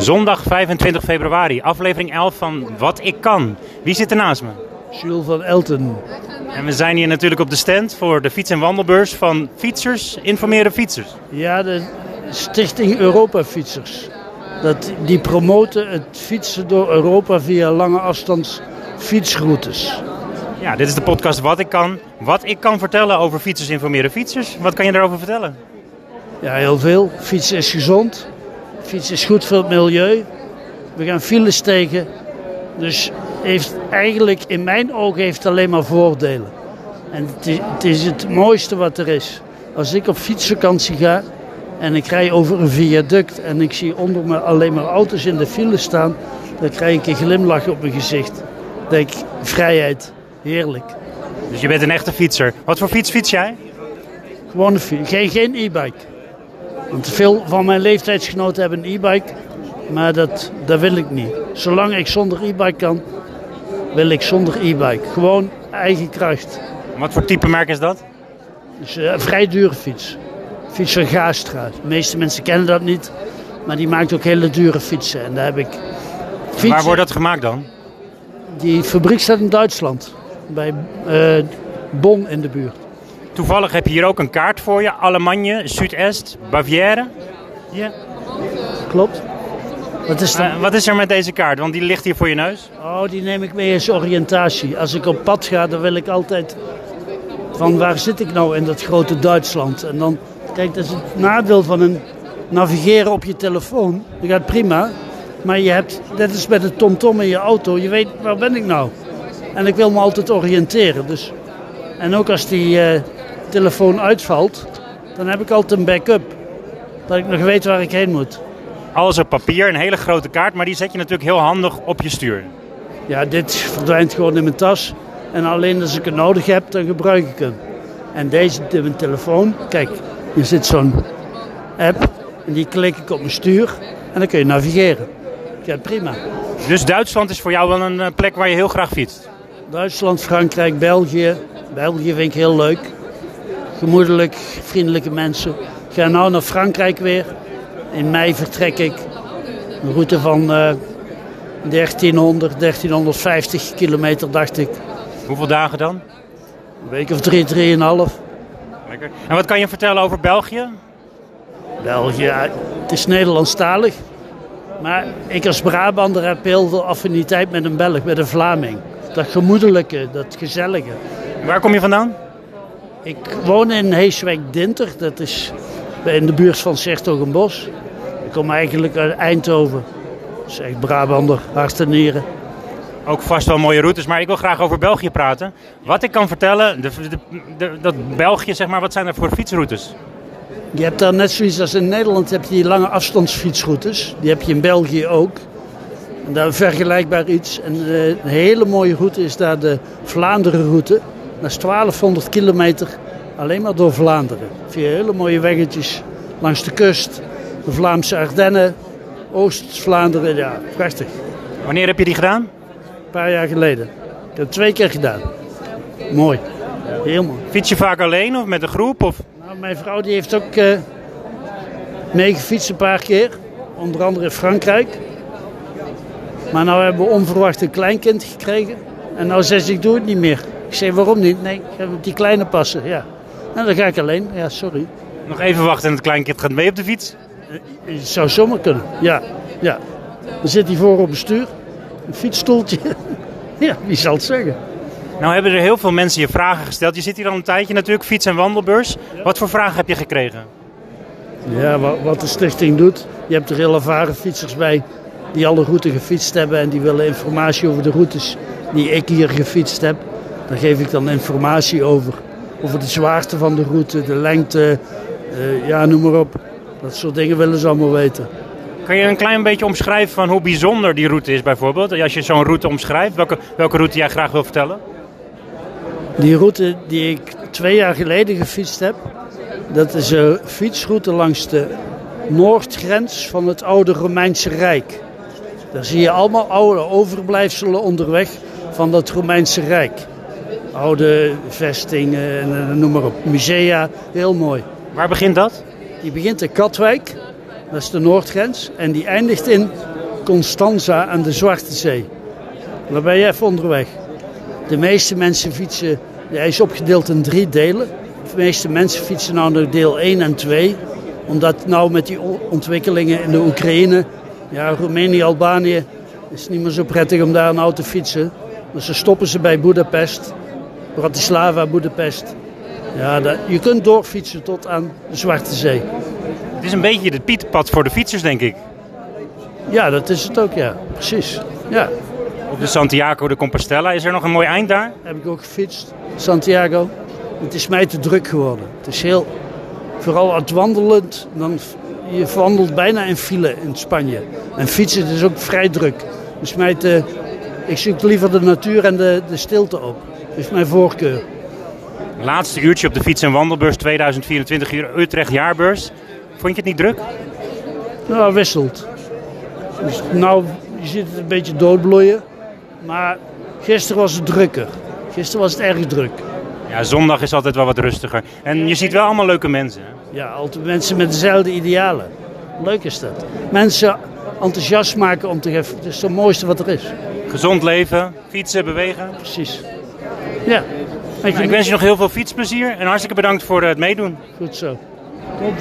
Zondag 25 februari, aflevering 11 van Wat ik kan. Wie zit er naast me? Jules van Elten. En we zijn hier natuurlijk op de stand voor de fiets- en wandelbeurs van Fietsers Informeren Fietsers. Ja, de Stichting Europa Fietsers. Dat, die promoten het fietsen door Europa via lange afstands fietsroutes. Ja, dit is de podcast Wat ik kan. Wat ik kan vertellen over Fietsers Informeren Fietsers. Wat kan je daarover vertellen? Ja, heel veel. Fietsen is gezond. Fietsen is goed voor het milieu. We gaan files tegen. Dus heeft eigenlijk in mijn ogen heeft alleen maar voordelen. En het is, het is het mooiste wat er is. Als ik op fietsvakantie ga en ik rij over een viaduct en ik zie onder me alleen maar auto's in de file staan, dan krijg ik een glimlach op mijn gezicht. Dan denk ik, vrijheid, heerlijk. Dus je bent een echte fietser. Wat voor fiets fiets jij? Gewoon een fiets, geen, geen e-bike. Want veel van mijn leeftijdsgenoten hebben een e-bike, maar dat, dat wil ik niet. Zolang ik zonder e-bike kan, wil ik zonder e-bike. Gewoon eigen kracht. Wat voor type merk is dat? Dus eh, een vrij dure fiets. Fiets van Gaastra. De meeste mensen kennen dat niet, maar die maakt ook hele dure fietsen. En daar heb ik fietsen. Waar wordt dat gemaakt dan? Die fabriek staat in Duitsland, bij eh Bonn in de buurt. Toevallig heb je hier ook een kaart voor je. Allemagne, Zuidest, Bavière. Ja, klopt. Wat is dat? Eh, wat is er met deze kaart? Want die ligt hier voor je neus. Oh, die neem ik mee als oriëntatie. Als ik op pad ga, dan wil ik altijd van waar zit ik nou in dat grote Duitsland. En dan, kijk, dat is het nadeel van een navigeren op je telefoon. Dat gaat prima. Maar je hebt, net als met de TomTom in je auto, je weet waar ben ik nou. En ik wil me altijd oriënteren. Dus. En ook als die eh, telefoon uitvalt, dan heb ik altijd een backup. Dat ik nog weet waar ik heen moet. Alles op papier, een hele grote kaart. Maar die zet je natuurlijk heel handig op je stuur. Ja, dit verdwijnt gewoon in mijn tas. En alleen als ik het nodig heb, dan gebruik ik hem. En deze in mijn telefoon, kijk, hier zit zo'n app. En die klik ik op mijn stuur. En dan kun je navigeren. Ja, prima. Dus Duitsland is voor jou wel een eh, plek waar je heel graag fietst. Duitsland, Frankrijk, België. België vind ik heel leuk. Gemoedelijk, vriendelijke mensen. Ik ga nou naar Frankrijk weer. In mei vertrek ik. Een route van eh 1300, 1350 kilometer, dacht ik. Hoeveel dagen dan? Een week of drie, drieënhalf. Lekker. En wat kan je vertellen over België? België, het is Nederlandstalig. Maar ik als Brabander heb heel veel affiniteit met een Belg, met een Vlaming. Dat gemoedelijke, dat gezellige. Waar kom je vandaan? Ik woon in Heeswijk-Dinter, dat is in de buurt van Sertogenbos. Ik kom eigenlijk uit Eindhoven. Dat is echt Brabander, hart en nieren. Ook vast wel mooie routes, maar ik wil graag over België praten. Wat ik kan vertellen, de, de, de- dat België, zeg maar, wat zijn er voor fietsroutes? Je hebt daar net zoiets als in Nederland heb je die lange afstandsfietsroutes. Die heb je in België ook. En daar vergelijkbaar iets. En eh, een hele mooie route is daar de Vlaanderen-route. Dat is 1200 kilometer alleen maar door Vlaanderen. Via hele mooie weggetjes langs de kust. De Vlaamse Ardennen, Oost-Vlaanderen. Ja, prachtig. Wanneer heb je die gedaan? Een paar jaar geleden. Ik heb het twee keer gedaan. Mooi. Heel mooi. Fiets je vaak alleen of met een groep? Of? Nou, mijn vrouw die heeft ook eh meegefietst een paar keer. Onder andere in Frankrijk. Maar nou hebben we onverwacht een kleinkind gekregen. En nou zegt ze, ik doe het niet meer. Ik zeg, waarom niet? Nee, ik heb die kleine passen, ja. En dan ga ik alleen. Ja, sorry. Nog even wachten en het kleinkind gaat mee op de fiets? Het zou zomaar kunnen. Ja, ja. Dan zit hij voor op een stuur. Een fietsstoeltje. ja, wie zal het zeggen? Nou hebben er heel veel mensen je vragen gesteld. Je zit hier al een tijdje natuurlijk, fiets- en wandelbeurs. Wat voor vragen heb je gekregen? Ja, wa- wat de stichting doet. Je hebt er heel ervaren fietsers bij die alle routes gefietst hebben en die willen informatie over de routes die ik hier gefietst heb. Daar geef ik dan informatie over. Over de zwaarte van de route, de lengte, eh, ja, noem maar op. Dat soort dingen willen ze allemaal weten. Kan je een klein beetje omschrijven van hoe bijzonder die route is bijvoorbeeld? Als je zo'n route omschrijft, welke, welke route jij graag wil vertellen? Die route die ik twee jaar geleden gefietst heb, dat is een fietsroute langs de noordgrens van het oude Romeinse Rijk. Daar zie je allemaal oude overblijfselen onderweg van dat Romeinse Rijk. Oude vestingen en eh, noem maar op. Musea, heel mooi. Waar begint dat? Die begint in Katwijk Dat is de noordgrens. En die eindigt in Constanza aan de Zwarte Zee. Daar ben je even onderweg. De meeste mensen fietsen, hij is opgedeeld in drie delen. De meeste mensen fietsen nou naar deel 1 en 2. Omdat nou met die ontwikkelingen in de Oekraïne, ja, Roemenië, Albanië, is het niet meer zo prettig om daar auto te fietsen. Dus ze stoppen ze bij Budapest, Bratislava, Budapest. Ja, dat, je kunt doorfietsen tot aan de Zwarte Zee. Het is een beetje het Pieterpad voor de fietsers, denk ik. Ja, dat is het ook, ja. Precies. Ja, Op de Santiago de Compostela. Is er nog een mooi eind daar? heb ik ook gefietst. Santiago. Het is mij te druk geworden. Het is heel, vooral het wandelend, dan, je wandelt bijna in file in Spanje. En fietsen is ook vrij druk. Dus mij te, ik zoek liever de natuur en de, de stilte op. Dat is mijn voorkeur. Laatste uurtje op de fiets- en wandelbeurs 2024 uur Utrecht jaarbeurs. Vond je het niet druk? Nou, wisselt. Dus nou, je ziet het een beetje doodbloeien. Maar gisteren was het drukker. Gisteren was het erg druk. Ja, zondag is altijd wel wat rustiger. En je ziet wel allemaal leuke mensen. hè? Ja, altijd mensen met dezelfde idealen. Leuk is dat. Mensen enthousiast maken om te geven. Het is het mooiste wat er is. Gezond leven, fietsen, bewegen. Precies. Ja. Ik wens je nog heel veel fietsplezier en hartstikke bedankt voor het meedoen. Goed zo.